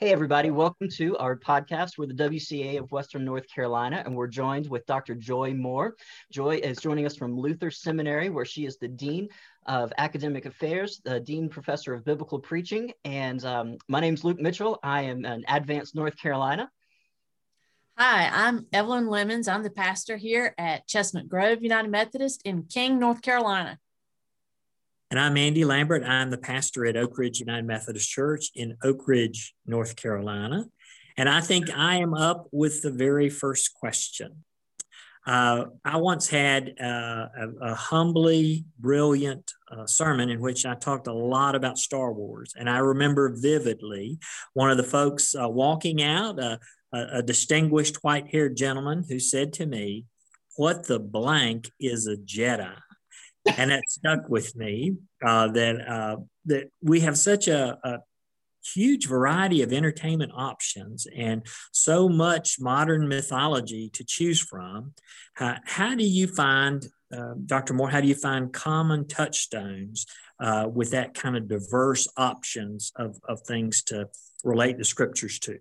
Hey, everybody, welcome to our podcast. We're the WCA of Western North Carolina, and we're joined with Dr. Joy Moore. Joy is joining us from Luther Seminary, where she is the Dean of Academic Affairs, the Dean Professor of Biblical Preaching. And um, my name is Luke Mitchell. I am an Advanced North Carolina. Hi, I'm Evelyn Lemons. I'm the pastor here at Chestnut Grove United Methodist in King, North Carolina. And I'm Andy Lambert. I'm the pastor at Oak Ridge United Methodist Church in Oak Ridge, North Carolina. And I think I am up with the very first question. Uh, I once had uh, a, a, humbly brilliant uh, sermon in which I talked a lot about Star Wars. And I remember vividly one of the folks uh, walking out, uh, a, a distinguished white haired gentleman who said to me, What the blank is a Jedi? And that stuck with me. Uh, that uh, that we have such a, a, huge variety of entertainment options and so much modern mythology to choose from. How, do you find, uh, Dr. Moore? How do you find common touchstones uh, with that kind of diverse options of, of things to relate the scriptures to?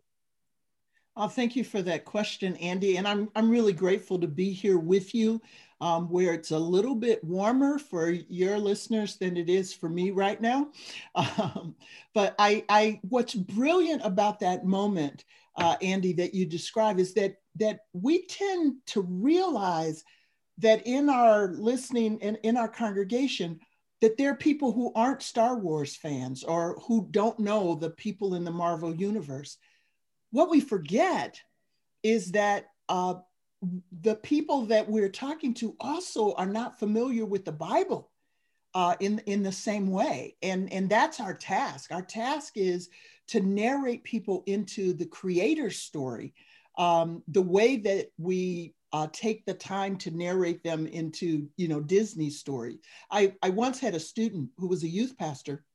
Uh, thank you for that question, Andy. And I'm, I'm really grateful to be here with you um, where it's a little bit warmer for your listeners than it is for me right now. Um, but I, I, what's brilliant about that moment, uh, Andy, that you describe is that that we tend to realize that in our listening and in our congregation, that there are people who aren't Star Wars fans or who don't know the people in the Marvel universe. What we forget is that uh, the people that we're talking to also are not familiar with the Bible uh, in, in the same way. And, and that's our task. Our task is to narrate people into the creator's story, um, the way that we uh, take the time to narrate them into, you know, Disney story. I, I once had a student who was a youth pastor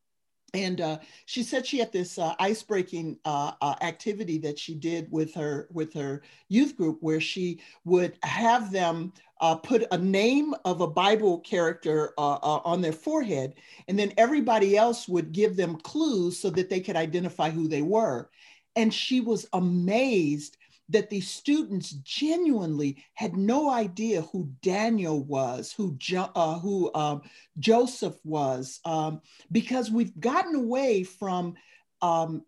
and uh, she said she had this uh, ice breaking uh, uh, activity that she did with her with her youth group where she would have them uh, put a name of a bible character uh, on their forehead. And then everybody else would give them clues so that they could identify who they were. And she was amazed that the students genuinely had no idea who Daniel was, who, jo- uh, who um, Joseph was, um, because we've gotten away from um,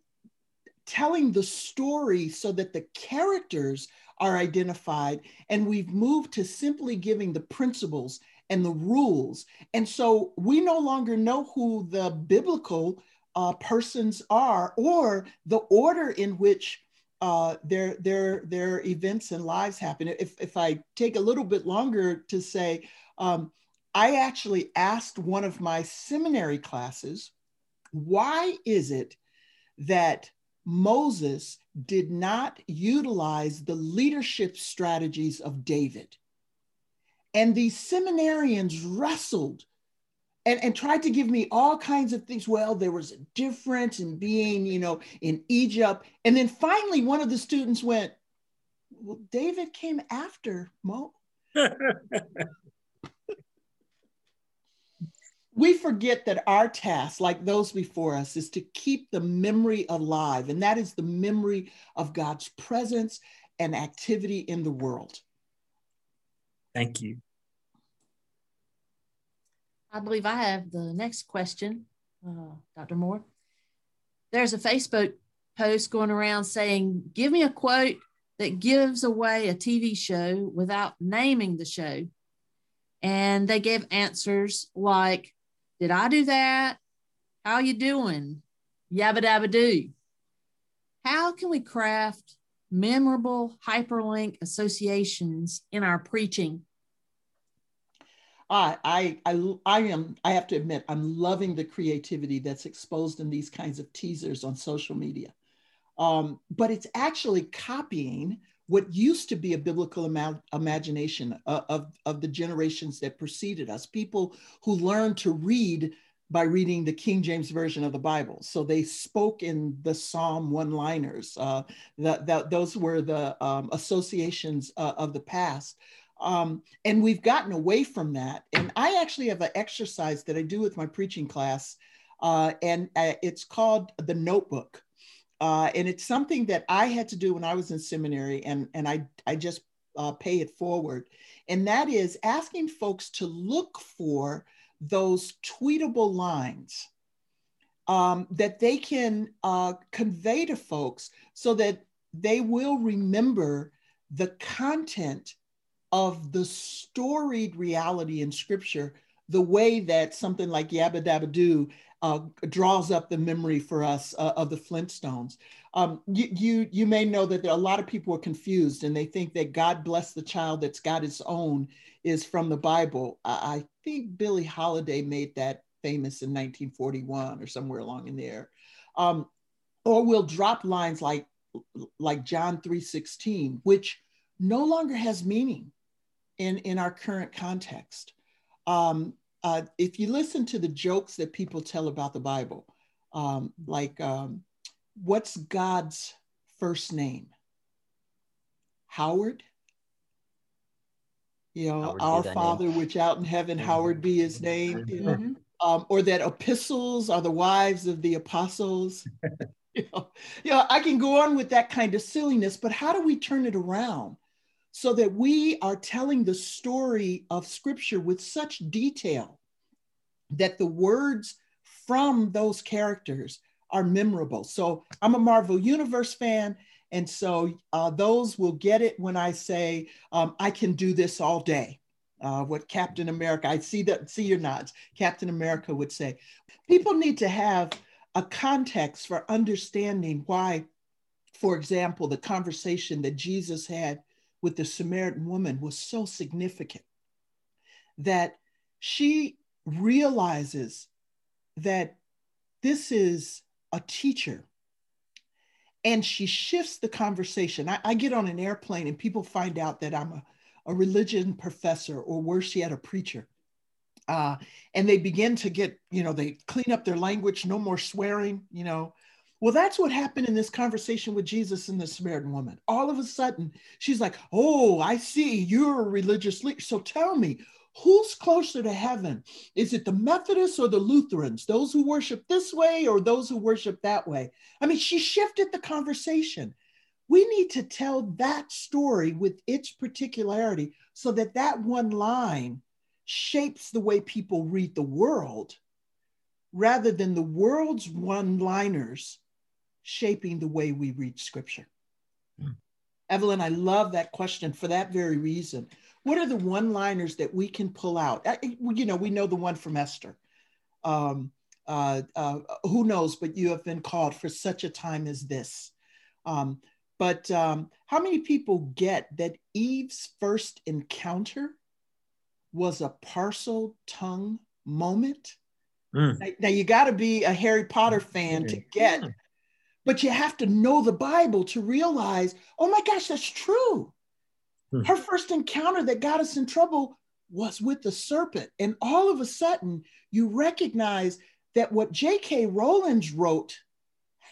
telling the story so that the characters are identified, and we've moved to simply giving the principles and the rules. And so we no longer know who the biblical uh, persons are or the order in which uh, their their their events and lives happen. If if I take a little bit longer to say, um, I actually asked one of my seminary classes, why is it that Moses did not utilize the leadership strategies of David? And these seminarians wrestled and, and tried to give me all kinds of things. Well, there was a difference in being, you know, in Egypt. And then finally, one of the students went, Well, David came after Mo. we forget that our task, like those before us, is to keep the memory alive. And that is the memory of God's presence and activity in the world. Thank you. I believe I have the next question, uh, Dr. Moore. There's a Facebook post going around saying, Give me a quote that gives away a TV show without naming the show. And they gave answers like, Did I do that? How you doing? Yabba dabba doo. How can we craft memorable hyperlink associations in our preaching I, I, I, am, I have to admit, I'm loving the creativity that's exposed in these kinds of teasers on social media. Um, but it's actually copying what used to be a biblical ima- imagination of, of, of the generations that preceded us, people who learned to read by reading the King James Version of the Bible. So they spoke in the Psalm one liners. Uh, that, that, those were the um, associations uh, of the past. Um, and we've gotten away from that. And I actually have an exercise that I do with my preaching class, uh, and uh, it's called the notebook. uh, and it's something that I had to do when I was in seminary, and, and I, I just uh, pay it forward. And that is asking folks to look for those tweetable lines um, that they can uh, convey to folks so that they will remember the content of the storied reality in scripture the way that something like Yabba Dabba Doo uh, draws up the memory for us uh, of the Flintstones. Um, you, you, you may know that there a lot of people are confused and they think that God bless the child that's got its own is from the Bible. I, I think Billie Holiday made that famous in 1941 or somewhere along in there. Um, or we'll drop lines like like John 3:16, which no longer has meaning in, in our current context. Um, uh, if you listen to the jokes that people tell about the Bible, um, like um, what's God's first name? Howard. You know, Howard our Father name. which out in heaven, mm-hmm. Howard be his name. You know? mm-hmm. um, or that epistles are the wives of the apostles. you, know, you know, I can go on with that kind of silliness, but how do we turn it around so that we are telling the story of Scripture with such detail that the words from those characters are memorable? So I'm a Marvel Universe fan. And so uh, those will get it when I say, um, I can do this all day. Uh, what Captain America, I see that, see your nods, Captain America would say. People need to have a context for understanding why, for example, the conversation that Jesus had with the Samaritan woman was so significant that she realizes that this is a teacher and she shifts the conversation. I, I, get on an airplane and people find out that I'm a, a religion professor or worse yet, a preacher uh, and they begin to get, you know, they clean up their language, no more swearing, you know. Well, that's what happened in this conversation with Jesus and the Samaritan woman. All of a sudden, she's like, Oh, I see you're a religious leader. So tell me, who's closer to heaven? Is it the Methodists or the Lutherans? Those who worship this way or those who worship that way? I mean, she shifted the conversation. We need to tell that story with its particularity so that that one line shapes the way people read the world rather than the world's one liners shaping the way we read scripture. Mm. Evelyn, I love that question for that very reason. What are the one liners that we can pull out? You know, we know the one from Esther. Um, uh, uh, who knows, but you have been called for such a time as this. Um, but um, how many people get that Eve's first encounter was a Parseltongue moment. Mm. Now, now, you got to be a Harry Potter fan to get, yeah. But you have to know the Bible to realize, oh my gosh, that's true. Mm. Her first encounter that got us in trouble was with the serpent. And all of a sudden, you recognize that what J.K. Rowling wrote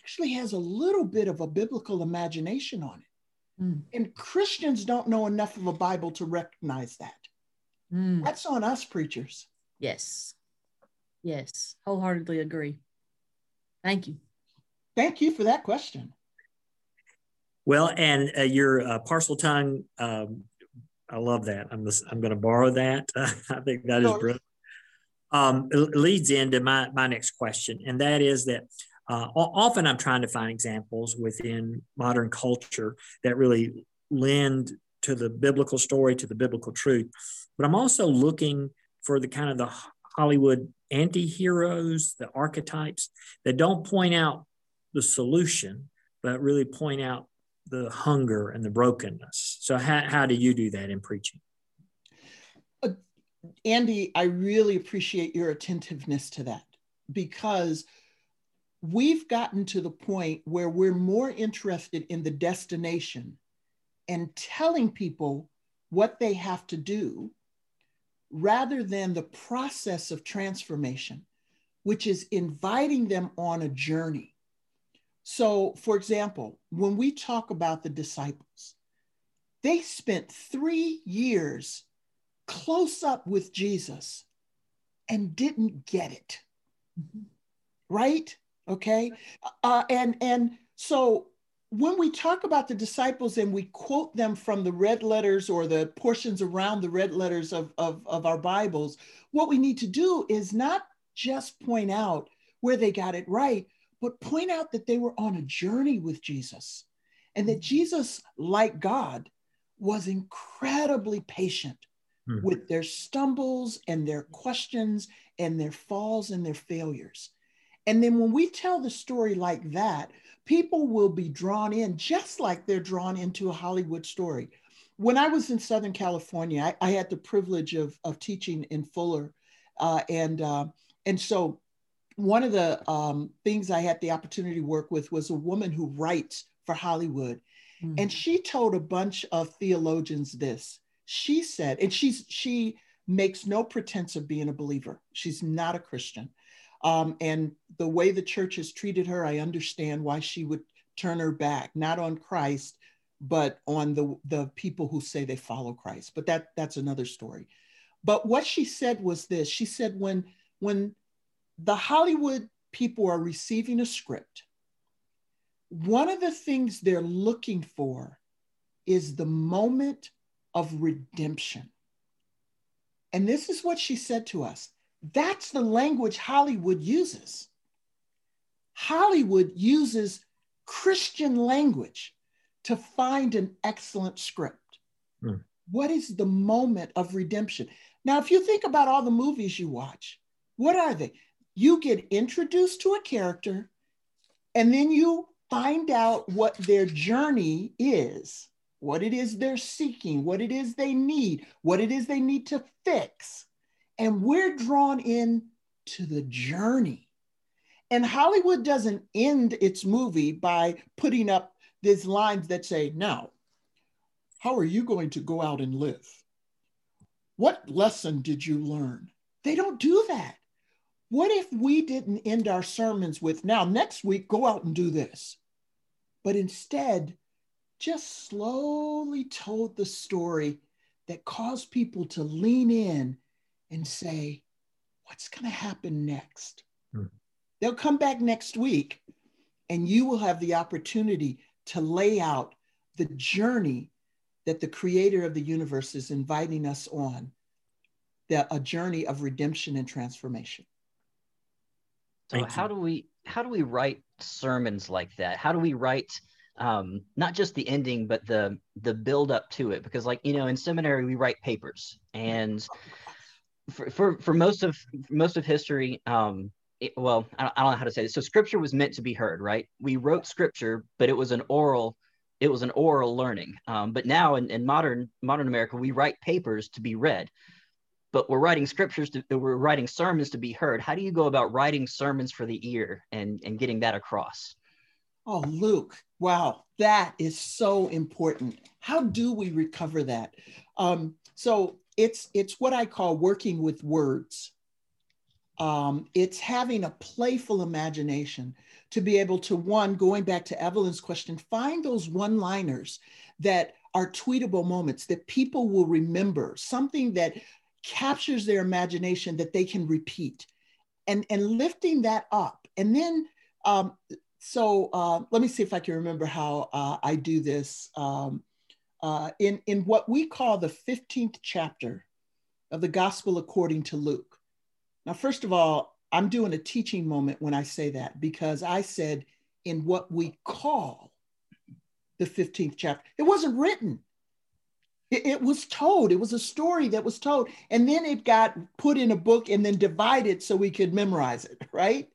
actually has a little bit of a biblical imagination on it. Mm. And Christians don't know enough of a Bible to recognize that. Mm. That's on us preachers. Yes. Yes. Wholeheartedly agree. Thank you. Thank you for that question. Well, and uh, your uh, Parseltongue, um, I love that. I'm just, I'm going to borrow that. I think that is brilliant. Um, it leads into my, my next question, and that is that uh, often I'm trying to find examples within modern culture that really lend to the biblical story, to the biblical truth. But I'm also looking for the kind of the Hollywood anti-heroes, the archetypes that don't point out the solution, but really point out the hunger and the brokenness. So how, how do you do that in preaching? Uh, Andy, I really appreciate your attentiveness to that because we've gotten to the point where we're more interested in the destination and telling people what they have to do rather than the process of transformation, which is inviting them on a journey. So, for example, when we talk about the disciples, they spent three years close up with Jesus and didn't get it. Mm-hmm. Right? Okay. Uh, and and So when we talk about the disciples and we quote them from the red letters or the portions around the red letters of, of, of our Bibles, what we need to do is not just point out where they got it right, but point out that they were on a journey with Jesus and that Jesus, like God, was incredibly patient mm-hmm. with their stumbles and their questions and their falls and their failures. And then when we tell the story like that, people will be drawn in just like they're drawn into a Hollywood story. When I was in Southern California, I, I had the privilege of, of teaching in Fuller. Uh, and, uh, and so one of the um, things I had the opportunity to work with was a woman who writes for Hollywood. Mm-hmm. And she told a bunch of theologians this. She said, and she's she makes no pretense of being a believer. She's not a Christian. Um, and the way the church has treated her, I understand why she would turn her back, not on Christ, but on the, the people who say they follow Christ. But that, that's another story. But what she said was this she said, when, when the Hollywood people are receiving a script, one of the things they're looking for is the moment of redemption. And this is what she said to us that's the language Hollywood uses. Hollywood uses Christian language to find an excellent script. Hmm. What is the moment of redemption? Now, if you think about all the movies you watch, what are they? You get introduced to a character and then you find out what their journey is, what it is they're seeking, what it is they need, what it is they need to fix and we're drawn in to the journey. And Hollywood doesn't end its movie by putting up these lines that say, Now, how are you going to go out and live? What lesson did you learn? They don't do that. What if we didn't end our sermons with, Now, next week, go out and do this? But instead, just slowly told the story that caused people to lean in and say, what's going to happen next? Hmm. They'll come back next week and you will have the opportunity to lay out the journey that the creator of the universe is inviting us on that a journey of redemption and transformation so Thank how you. do we how do we write sermons like that how do we write um, not just the ending but the the build up to it because like you know in seminary we write papers and for, for, for most of most of history, um, it, well, I don't, I don't know how to say this. So scripture was meant to be heard, right? We wrote scripture, but it was an oral, it was an oral learning. Um, but now in, in modern modern America, we write papers to be read, but we're writing scriptures to, we're writing sermons to be heard. How do you go about writing sermons for the ear and and getting that across? Oh, Luke, wow, that is so important. How do we recover that? Um, so it's it's what I call working with words. Um, it's having a playful imagination to be able to one going back to Evelyn's question, find those one-liners that are tweetable moments that people will remember, something that captures their imagination that they can repeat, and and lifting that up, and then. Um, so uh, let me see if I can remember how uh, I do this. Um, uh, in, in what we call the 15th chapter of the Gospel according to Luke. Now, first of all, I'm doing a teaching moment when I say that because I said in what we call the 15th chapter. It wasn't written. It, it, was told. It was a story that was told. And then it got put in a book and then divided so we could memorize it, right?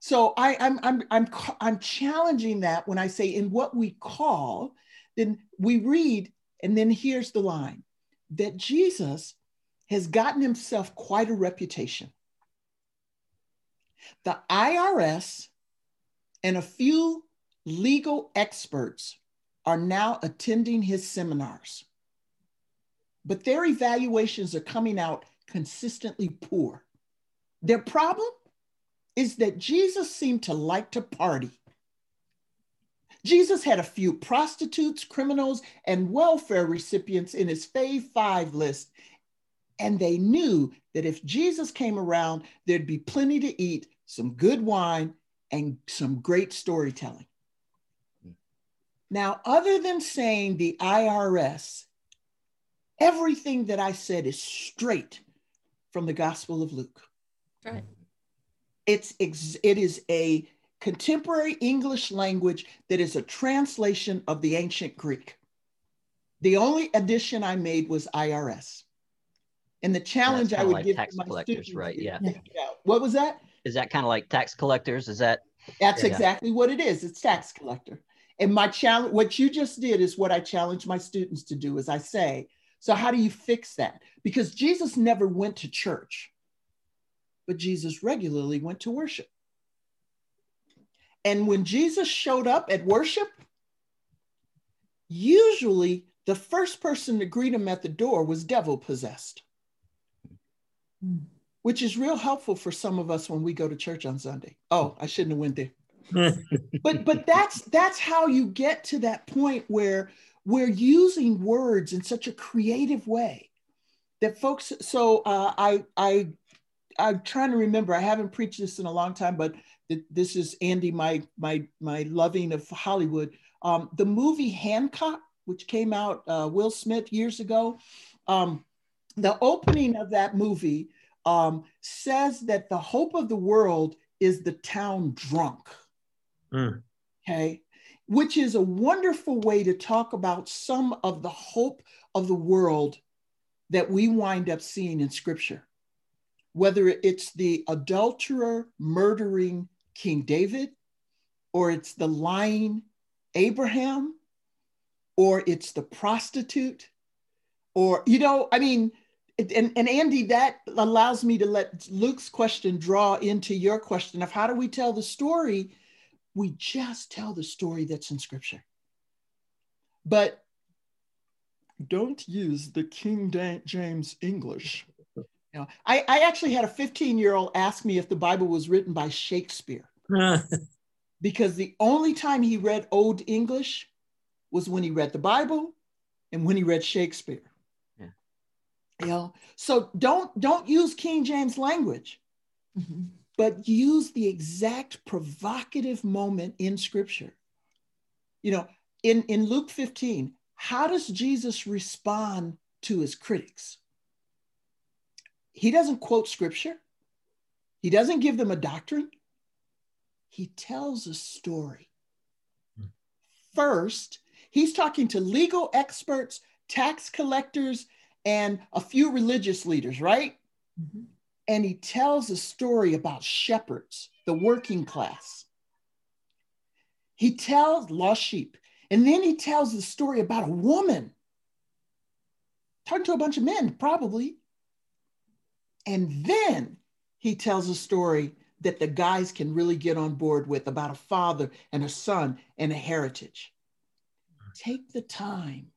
So I, I'm, I'm, I'm, I'm challenging that when I say in what we call, then we read, and then here's the line that Jesus has gotten himself quite a reputation. The IRS and a few legal experts are now attending his seminars, but their evaluations are coming out consistently poor. Their problem is that Jesus seemed to like to party. Jesus had a few prostitutes, criminals, and welfare recipients in his fave five list. And they knew that if Jesus came around, there'd be plenty to eat, some good wine, and some great storytelling. Hmm. Now, other than saying the IRS, everything that I said is straight from the Gospel of Luke. Right. It's it is a contemporary English language that is a translation of the ancient Greek. The only addition I made was IRS. And the challenge I would like give tax to my collectors, students right? is Yeah. What was that? Is that kind of like tax collectors? Is that That's Yeah. exactly what it is. It's tax collector. And my challenge, what you just did is what I challenge my students to do, is I say, so how do you fix that? Because Jesus never went to church, but Jesus regularly went to worship. And when Jesus showed up at worship, usually the first person to greet him at the door was devil possessed, which is real helpful for some of us when we go to church on Sunday. Oh, I shouldn't have went there. but but that's that's how you get to that point where we're using words in such a creative way that folks so uh, i i i'm trying to remember. I haven't preached this in a long time but th- this is andy my my my loving of hollywood. Um, the movie hancock which came out uh, will smith years ago um, the opening of that movie um, says that the hope of the world is the town drunk. Mm. okay which is a wonderful way to talk about some of the hope of the world that we wind up seeing in scripture whether it's the adulterer murdering king david or it's the lying abraham or it's the prostitute or you know i mean and, and andy that allows me to let luke's question draw into your question of how do we tell the story we just tell the story that's in scripture. But don't use the King James English. You know, I, I actually had a 15 year old ask me if the Bible was written by Shakespeare because the only time he read Old English was when he read the Bible and when he read Shakespeare. Yeah. You know, so don't don't use King James language Mhm. But use the exact provocative moment in scripture. You know, in, in Luke 15, how does Jesus respond to his critics? He doesn't quote scripture, he doesn't give them a doctrine, he tells a story. First, he's talking to legal experts, tax collectors, and a few religious leaders, right? Mhm. And he tells a story about shepherds, the working class. He tells lost sheep, and then he tells the story about a woman talking to a bunch of men, probably. And then he tells a story that the guys can really get on board with about a father and a son and a heritage. Take the time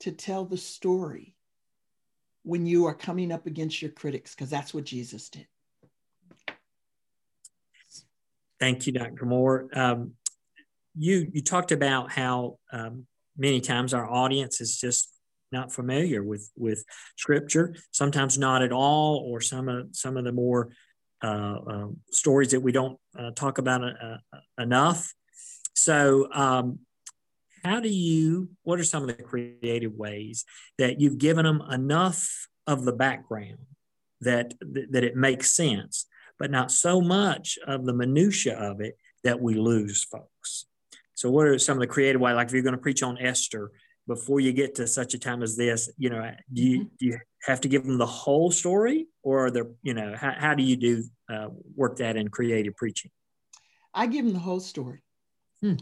to tell the story when you are coming up against your critics, because that's what Jesus did. Thank you, Dr. Moore. Um, you you talked about how um, many times our audience is just not familiar with with Scripture. Sometimes not at all, or some of some of the more uh, uh, stories that we don't uh, talk about uh, enough. So, um, how do you? What are some of the creative ways that you've given them enough of the background that that it makes sense? but not so much of the minutia of it that we lose folks. So, what are some of the creative ways? Like if you're going to preach on Esther, before you get to such a time as this, you know, do you do you have to give them the whole story, or are there, you know, how, how do you do uh, work that in creative preaching? I give them the whole story. Hmm.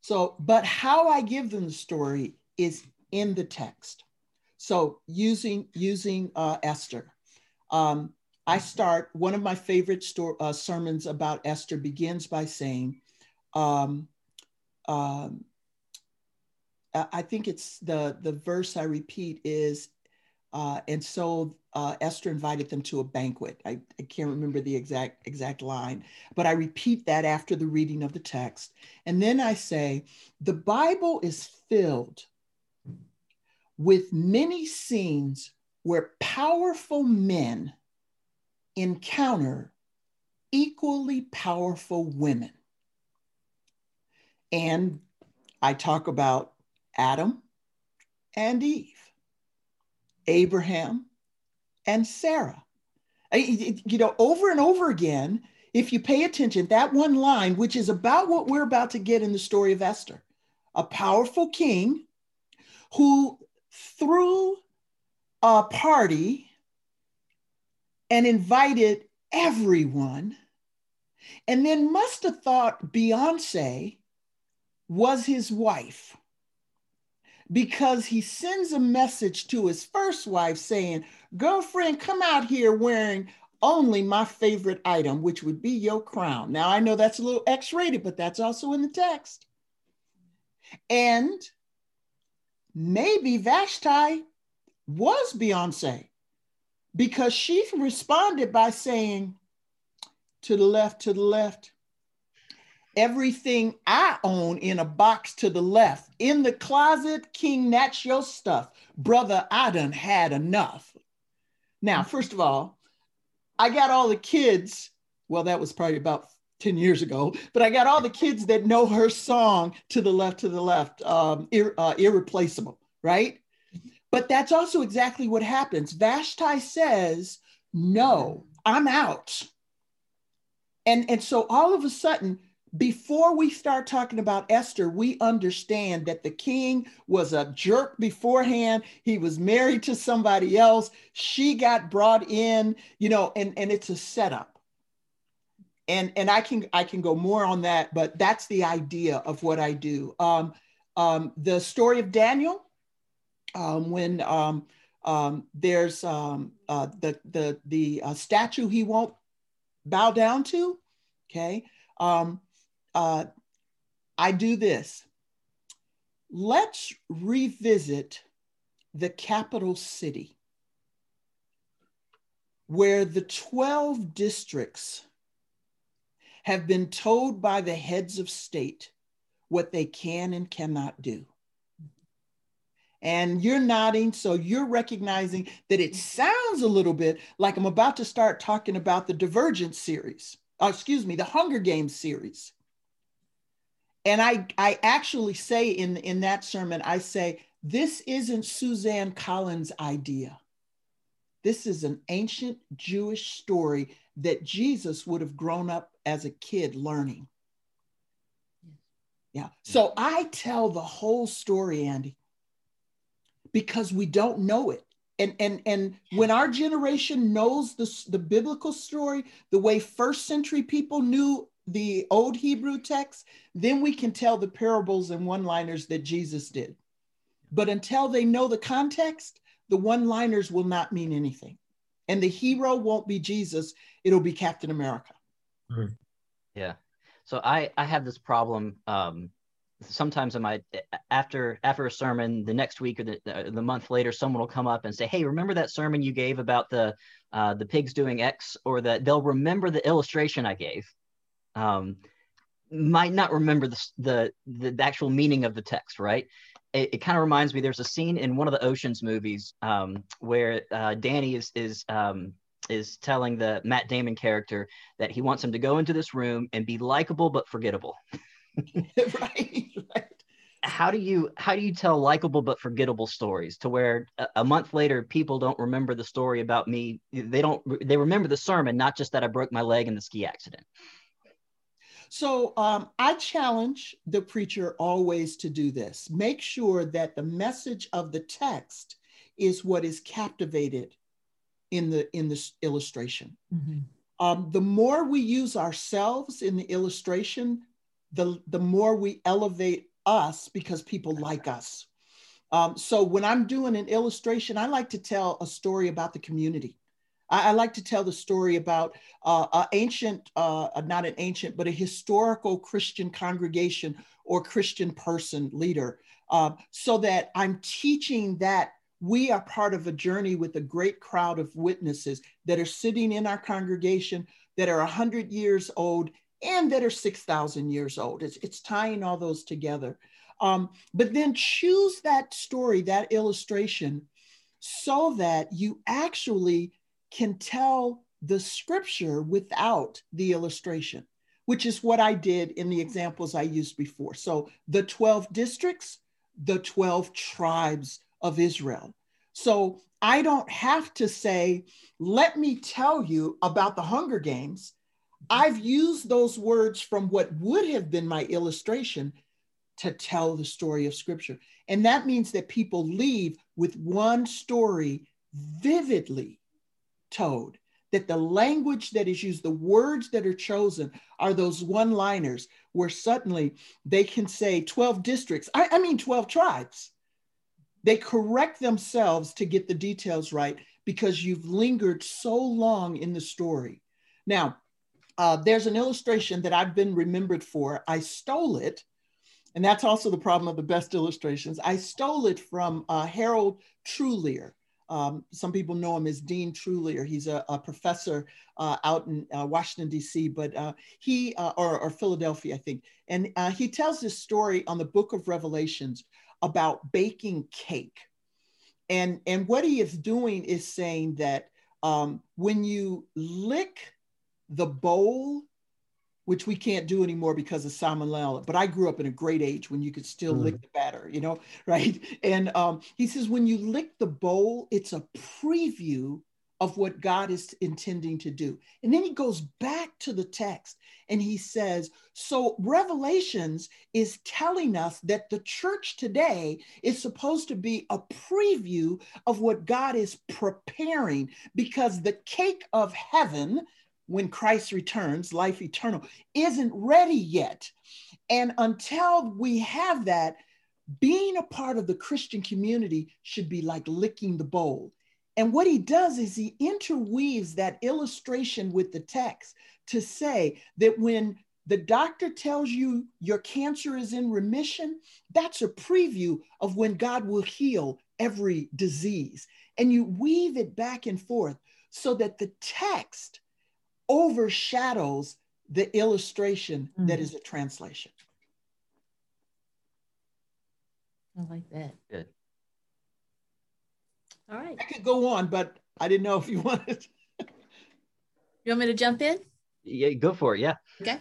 So, but how I give them the story is in the text. So using using uh, Esther, um, I start one of my favorite sto- uh, sermons about Esther begins by saying, um, um, I think it's the the verse I repeat is, uh, and so uh, Esther invited them to a banquet. I, I can't remember the exact exact line, but I repeat that after the reading of the text, and then I say, the Bible is filled with many scenes where powerful men encounter equally powerful women. And I talk about Adam and Eve, Abraham and Sarah. You know, over and over again, if you pay attention, that one line, which is about what we're about to get in the story of Esther, a powerful king who threw a party and invited everyone, and then must have thought Beyonce was his wife because he sends a message to his first wife saying, Girlfriend, come out here wearing only my favorite item, which would be your crown. Now, I know that's a little X rated, but that's also in the text. And maybe Vashti was Beyonce because she responded by saying, To the left, to the left. Everything I own in a box to the left. In the closet, King, that's your stuff. Brother, I done had enough. Now, first of all, I got all the kids. Well, that was probably about 10 years ago, but I got all the kids that know her song to the left, to the left, um, ir- uh, irreplaceable, right? But that's also exactly what happens. Vashti says, No, I'm out. And, and so all of a sudden, before we start talking about Esther, we understand that the king was a jerk beforehand. He was married to somebody else. She got brought in, you know, and, and it's a setup. And, and I can I can go more on that, but that's the idea of what I do. Um, um, the story of Daniel, um, when um, um, there's um, uh, the the the uh, statue he won't bow down to. Okay, um, uh, I do this. Let's revisit the capital city, where the twelve districts have been told by the heads of state what they can and cannot do and you're nodding. So you're recognizing that it sounds a little bit like I'm about to start talking about the Divergent series, uh, excuse me, the Hunger Games series. And I, I actually say in, in that sermon, I say, this isn't Suzanne Collins' idea. This is an ancient Jewish story that Jesus would have grown up as a kid learning. Yeah. So I tell the whole story, Andy because we don't know it. And, and, and when our generation knows the, the biblical story, the way first century people knew the old Hebrew text, then we can tell the parables and one liners that Jesus did. But until they know the context, the one liners will not mean anything. And the hero won't be Jesus, it'll be Captain America. Mm-hmm. Yeah. So I, I have this problem um, sometimes I might after after a sermon the next week or the, the month later someone will come up and say hey remember that sermon you gave about the uh, the pigs doing x or that they'll remember the illustration i gave um, might not remember the, the the actual meaning of the text right it, it kind of reminds me there's a scene in one of the oceans movies um, where uh, danny is is um, is telling the matt damon character that he wants him to go into this room and be likable but forgettable right, right. How do you how do you tell likable but forgettable stories to where a, a, month later people don't remember the story about me? They don't they remember the sermon, not just that I broke my leg in the ski accident. So um, I challenge the preacher always to do this. Make sure that the message of the text is what is captivated in the in this illustration. Mm-hmm. Um, the more we use ourselves in the illustration, the, the more we elevate us because people like us. Um, so when I'm doing an illustration, I like to tell a story about the community. I, I like to tell the story about uh, an ancient, uh, not an ancient, but a historical Christian congregation or Christian person leader, uh, so that I'm teaching that we are part of a journey with a great crowd of witnesses that are sitting in our congregation that are 100 years old and that are 6,000 years old. It's, it's tying all those together. Um, but then choose that story, that illustration, so that you actually can tell the scripture without the illustration, which is what I did in the examples I used before. So the 12 districts, the 12 tribes of Israel. So I don't have to say, let me tell you about the Hunger Games. I've used those words from what would have been my illustration to tell the story of Scripture. And that means that people leave with one story vividly told, that the language that is used, the words that are chosen are those one liners where suddenly they can say 12 districts, I, I mean 12 tribes. They correct themselves to get the details right because you've lingered so long in the story. Now, uh, there's an illustration that I've been remembered for. I stole it, and that's also the problem of the best illustrations. I stole it from uh, Harold Trulear. Um, some people know him as Dean Trulear. He's a, a professor uh, out in uh, Washington, D.C., but uh, he, uh, or, or, Philadelphia, I think. And uh, he tells this story on the book of Revelations about baking cake. And, and what he is doing is saying that um, when you lick the bowl, which we can't do anymore because of salmonella, but I grew up in a great age when you could still mm. lick the batter, you know, right? And um, he says, when you lick the bowl, it's a preview of what God is intending to do. And then he goes back to the text and he says, So Revelations is telling us that the church today is supposed to be a preview of what God is preparing because the cake of heaven, when Christ returns, life eternal, isn't ready yet. And until we have that, being a part of the Christian community should be like licking the bowl. And what he does is he interweaves that illustration with the text to say that when the doctor tells you your cancer is in remission, that's a preview of when God will heal every disease. And you weave it back and forth so that the text overshadows the illustration mm. that is a translation. I like that. Good. All right. I could go on, but I didn't know if you wanted. you want me to jump in? Yeah, go for it. Yeah. Okay.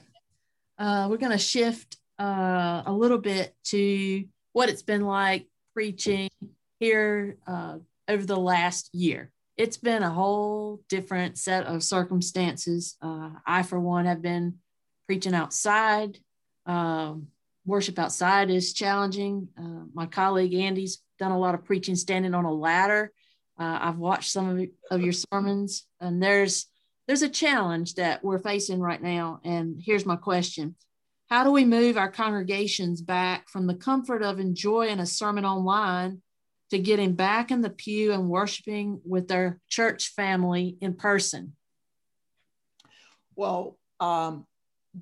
Uh, we're going to shift uh, a little bit to what it's been like preaching here uh, over the last year. It's been a whole different set of circumstances. Uh, I, for one, have been preaching outside. Um, worship outside is challenging. Uh, my colleague Andy's done a lot of preaching standing on a ladder. Uh, I've watched some of, of your sermons, and there's there's a challenge that we're facing right now. And here's my question: How do we move our congregations back from the comfort of enjoying a sermon online to getting back in the pew and worshiping with their church family in person? Well, um,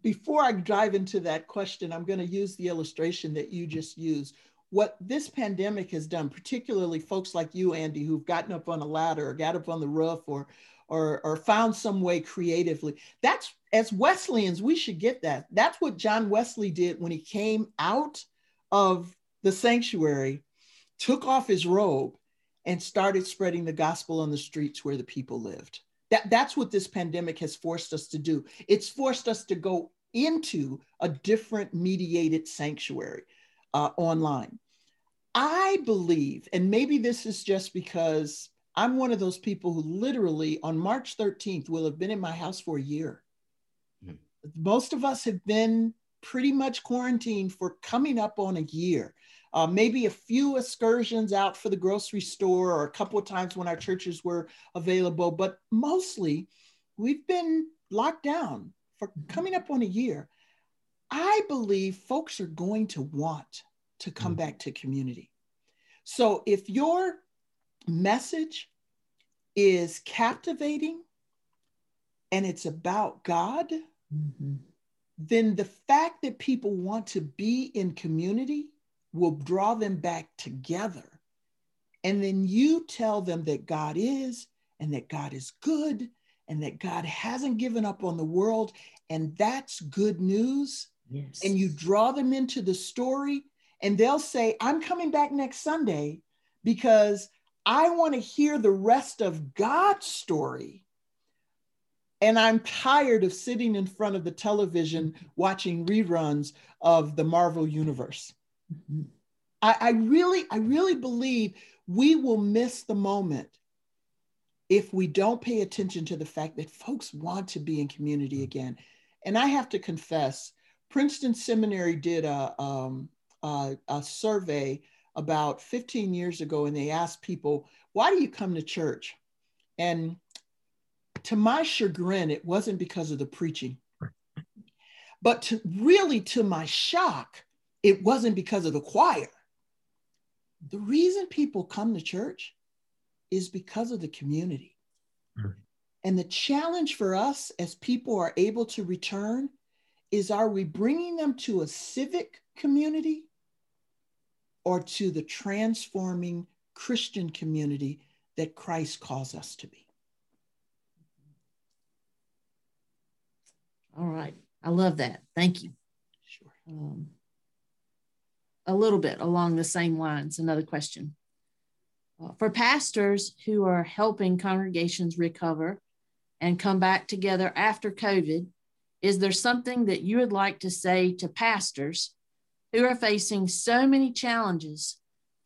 before I dive into that question, I'm going to use the illustration that you just used what this pandemic has done, particularly folks like you, Andy, who've gotten up on a ladder or got up on the roof or or, or found some way creatively. That's as Wesleyans, we should get that. That's what John Wesley did when he came out of the sanctuary, took off his robe, and started spreading the gospel on the streets where the people lived. That, that's what this pandemic has forced us to do. It's forced us to go into a different mediated sanctuary uh, online. I believe, and maybe this is just because I'm one of those people who literally on March 13th will have been in my house for a year. Mm. Most of us have been pretty much quarantined for coming up on a year. Uh, maybe a few excursions out for the grocery store or a couple of times when our churches were available, but mostly we've been locked down for coming up on a year. I believe folks are going to want to come mm back to community. So if your message is captivating and it's about God, mm-hmm. then the fact that people want to be in community will draw them back together. And then you tell them that God is and that God is good and that God hasn't given up on the world. And that's good news. Yes. And you draw them into the story, and they'll say, I'm coming back next Sunday because I want to hear the rest of God's story. And I'm tired of sitting in front of the television watching reruns of the Marvel Universe. Mm-hmm. I, I really, I really believe we will miss the moment if we don't pay attention to the fact that folks want to be in community again. And I have to confess, Princeton Seminary did a, um, a, a, survey about 15 years ago, and they asked people, Why do you come to church? And to my chagrin, it wasn't because of the preaching. But to really, to my shock, it wasn't because of the choir. The reason people come to church is because of the community. Mm. And the challenge for us as people are able to return is are we bringing them to a civic community or to the transforming Christian community that Christ calls us to be? All right. I love that. Thank you. Sure. Um, a little bit along the same lines, another question. Uh, for pastors who are helping congregations recover and come back together after COVID, is there something that you would like to say to pastors who are facing so many challenges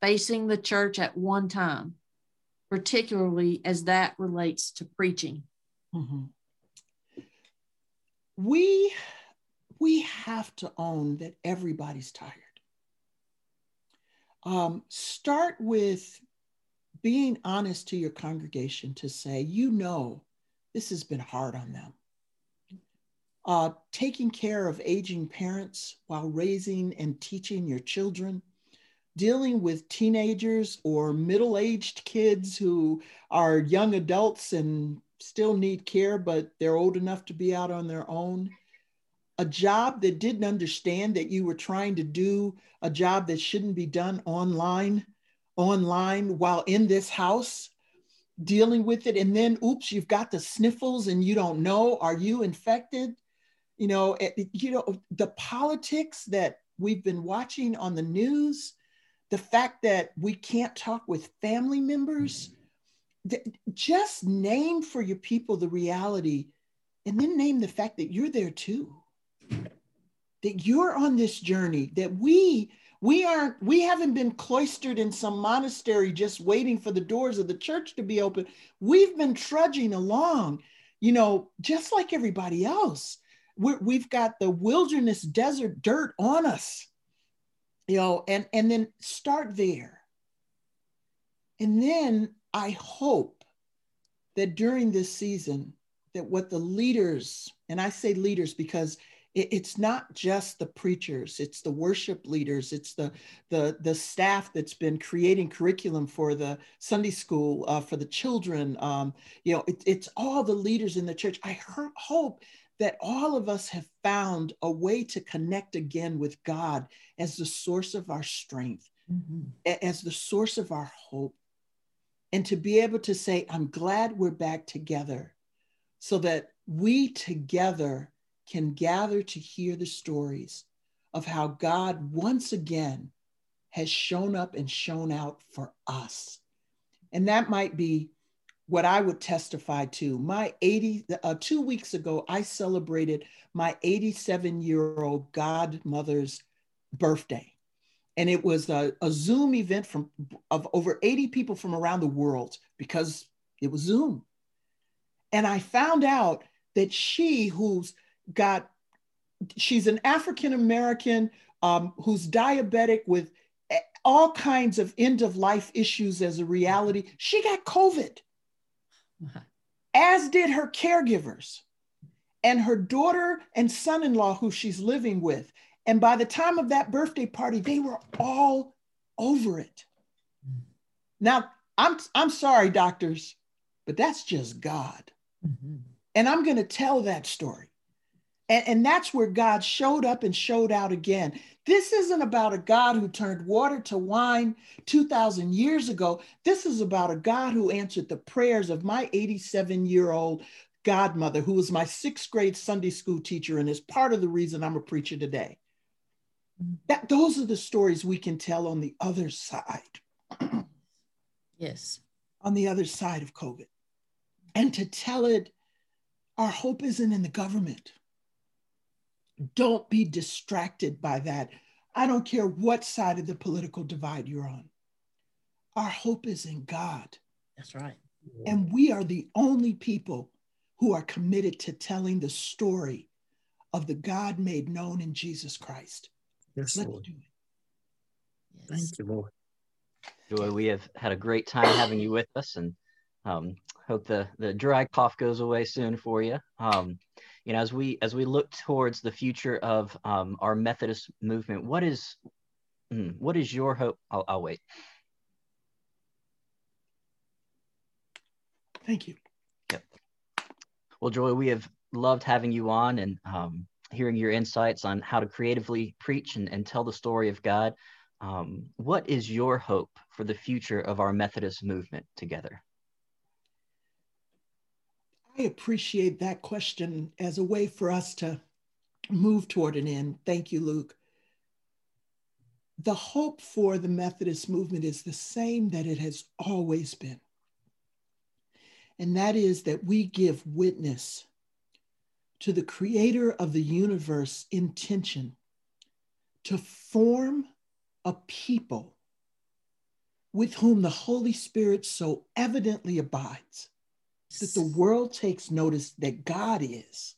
facing the church at one time, particularly as that relates to preaching? Mm-hmm. We we have to own that everybody's tired. Um, start with being honest to your congregation to say, you know, this has been hard on them. Uh, taking care of aging parents while raising and teaching your children, dealing with teenagers or middle aged kids who are young adults and still need care, but they're old enough to be out on their own. A job that didn't understand that you were trying to do a job that shouldn't be done online, online while in this house, dealing with it. And then, oops, you've got the sniffles and you don't know, are you infected? You know, it, you know, the politics that we've been watching on the news, the fact that we can't talk with family members, just name for your people the reality and then name the fact that you're there too that you're on this journey that we we aren't we haven't been cloistered in some monastery just waiting for the doors of the church to be open. We've been trudging along you know just like everybody else. We have got the wilderness desert dirt on us you know and and then start there. And then i hope that during this season that what the leaders and i say leaders because it's not just the preachers it's the worship leaders it's the the the staff that's been creating curriculum for the sunday school uh, for the children um, you know it, it's all the leaders in the church i hope that all of us have found a way to connect again with god as the source of our strength mm-hmm. as the source of our hope and to be able to say i'm glad we're back together so that we together can gather to hear the stories of how God once again has shown up and shown out for us. And that might be what I would testify to. My 80, uh, two weeks ago, I celebrated my 87 year old godmother's birthday. And it was a, a Zoom event from of over 80 people from around the world because it was Zoom. And I found out that she, who's got she's an African American um, who's diabetic with all kinds of end of life issues as a reality. She got COVID, as did her caregivers and her daughter and son in law, who she's living with. And by the time of that birthday party, they were all over it. Now, I'm, I'm sorry, doctors, but that's just God. Mm-hmm. And I'm going to tell that story. And, and that's where God showed up and showed out again. This isn't about a God who turned water to wine 2,000 years ago. This is about a God who answered the prayers of my 87 year old godmother, who was my sixth grade Sunday school teacher and is part of the reason I'm a preacher today. Mm-hmm. That, those are the stories we can tell on the other side. yes. On the other side of COVID. And to tell it Our hope isn't in the government. Don't be distracted by that. I don't care what side of the political divide you're on. Our hope is in God. That's right. And we are the only people who are committed to telling the story of the God made known in Jesus Christ. Yes, Let's Lord. do it. Yes. Thank you, Lord. Joy, we have had a great time having you with us and um, hope the, the dry cough goes away soon for you. Um, you know, as we as we look towards the future of um, our Methodist movement, what is mm, what is your hope? I'll, I'll wait. Thank you. Yep. Well, Joy, we have loved having you on and um, hearing your insights on how to creatively preach and, and tell the story of God. Um, what is your hope for the future of our Methodist movement together? I appreciate that question as a way for us to move toward an end. Thank you, Luke. The hope for the Methodist movement is the same that it has always been. And that is that we give witness to the creator of the universe intention to form a people with whom the Holy Spirit so evidently abides that the world takes notice that God is.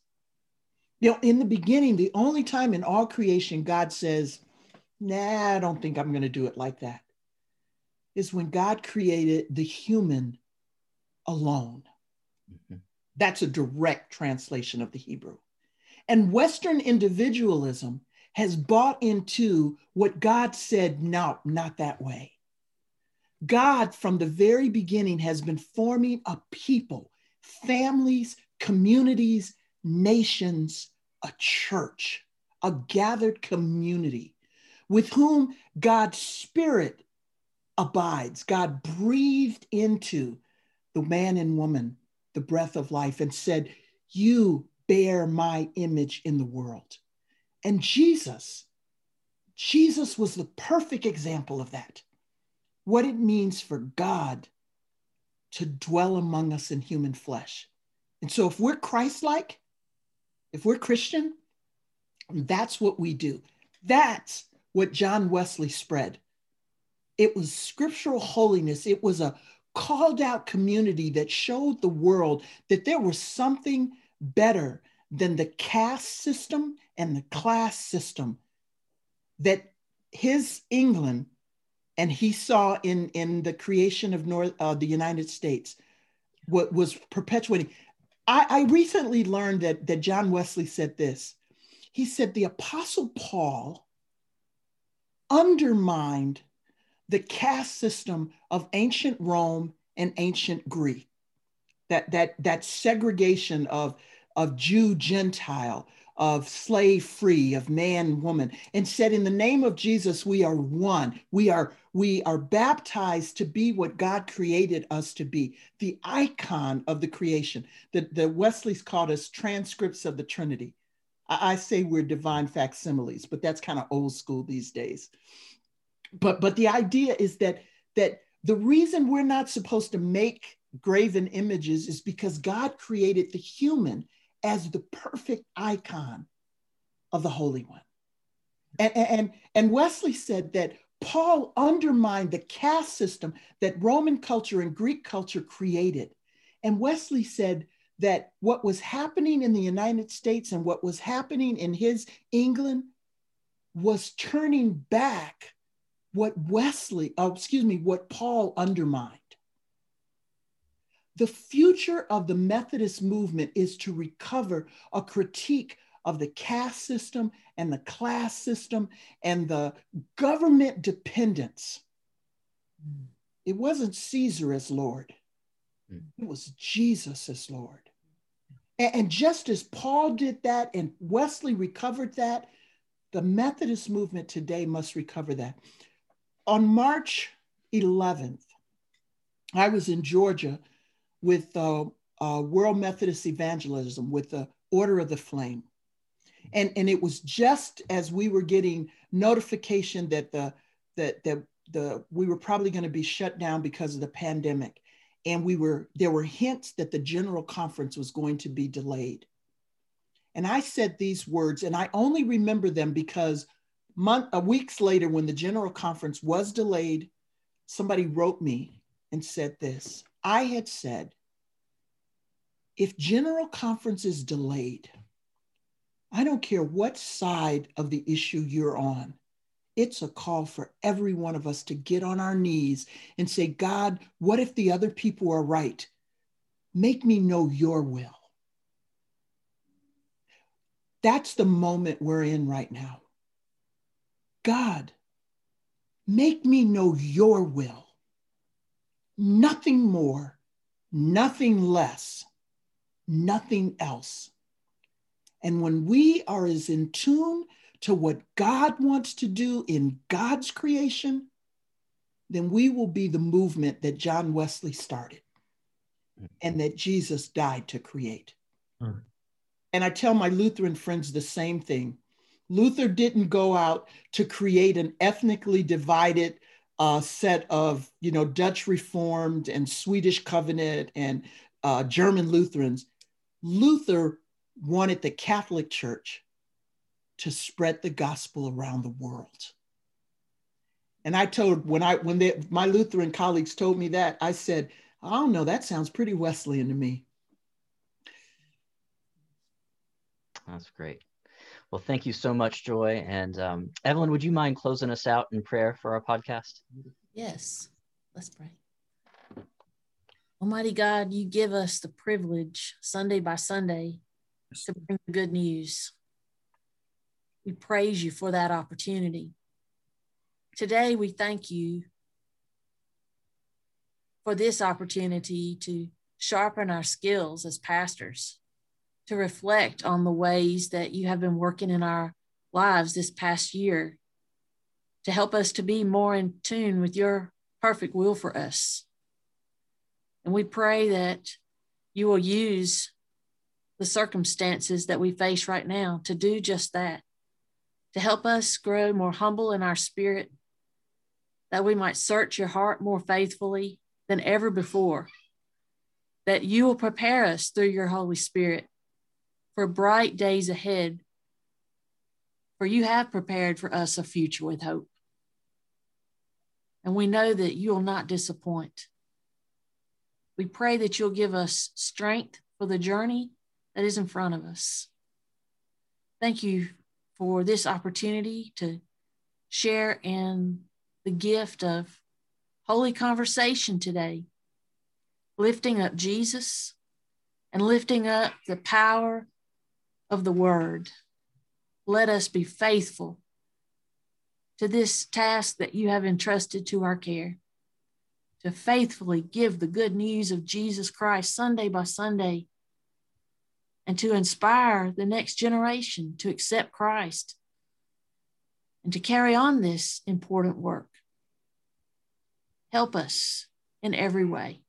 You know, in the beginning, the only time in all creation God says, Nah, I don't think I'm going to do it like that, is when God created the human alone. Mhm. That's a direct translation of the Hebrew. And Western individualism has bought into what God said, no, not that way. God, from the very beginning, has been forming a people, families, communities, nations, a church, a gathered community with whom God's Spirit abides. God breathed into the man and woman the breath of life and said, You bear my image in the world. And Jesus, Jesus was the perfect example of that. What it means for God to dwell among us in human flesh. And so if we're Christ like, if we're Christian, that's what we do. That's what John Wesley spread. It was scriptural holiness. It was a called out community that showed the world that there was something better than the caste system and the class system that his England and he saw in, in the creation of North uh, the United States what was perpetuating. I, I recently learned that, that John Wesley said this. He said the Apostle Paul undermined the caste system of ancient Rome and ancient Greek. That, that, that segregation of, of Jew Gentile, of slave free, of man woman, and said, In the name of Jesus, we are one. We are, we are baptized to be what God created us to be, the icon of the creation. The, the Wesleys called us transcripts of the Trinity. I, I say we're divine facsimiles, but that's kind of old school these days. But but the idea is that that the reason we're not supposed to make graven images is because God created the human as the perfect icon of the Holy One. And, and, and Wesley said that Paul undermined the caste system that Roman culture and Greek culture created. And Wesley said that what was happening in the United States and what was happening in his England was turning back what Wesley, oh, excuse me, what Paul undermined. The future of the Methodist movement is to recover a critique of the caste system and the class system and the government dependence. Hmm. It wasn't Caesar as Lord, hmm. it was Jesus as Lord. And, and just as Paul did that and Wesley recovered that, the Methodist movement today must recover that. On March 11th, I was in Georgia with uh, uh, World Methodist Evangelism with the Order of the Flame. And, and it was just as we were getting notification that the that, that the we were probably going to be shut down because of the pandemic. and we were there were hints that the general conference was going to be delayed. And I said these words, and I only remember them because month, uh, weeks later, when the general conference was delayed, somebody wrote me and said this. I had said, if general conference is delayed, I don't care what side of the issue you're on. It's a call for every one of us to get on our knees and say, God, what if the other people are right? Make me know your will. That's the moment we're in right now. God, make me know your will. Nothing more, nothing less, nothing else. And when we are as in tune to what God wants to do in God's creation, then we will be the movement that John Wesley started and that Jesus died to create. Mm. And I tell my Lutheran friends the same thing. Luther didn't go out to create an ethnically divided uh, set of, you know, Dutch Reformed and Swedish Covenant and uh, German Lutherans. Luther wanted the Catholic Church to spread the gospel around the world. And I told when I when they, my Lutheran colleagues told me that, I said, I don't know, that sounds pretty Wesleyan to me. That's great. Well, thank you so much, Joy. And um, Evelyn, would you mind closing us out in prayer for our podcast? Yes, let's pray. Almighty God, you give us the privilege Sunday by Sunday to bring the good news. We praise you for that opportunity. Today, we thank you for this opportunity to sharpen our skills as pastors, to reflect on the ways that you have been working in our lives this past year, to help us to be more in tune with your perfect will for us. And we pray that you will use the circumstances that we face right now to do just that to help us grow more humble in our spirit, that we might search your heart more faithfully than ever before, that you will prepare us through your Holy Spirit for bright days ahead, for you have prepared for us a future with hope. And we know that you will not disappoint. We pray that you'll give us strength for the journey that is in front of us. Thank you for this opportunity to share in the gift of holy conversation today, lifting up Jesus and lifting up the power of the word. Let us be faithful to this task that you have entrusted to our care, to faithfully give the good news of Jesus Christ Sunday by Sunday and to inspire the next generation to accept Christ and to carry on this important work. Help us in every way.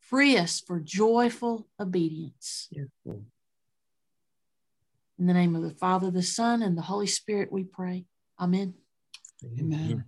Free us for joyful obedience. In the name of the Father, the Son, and the Holy Spirit, we pray. Amen. Amen.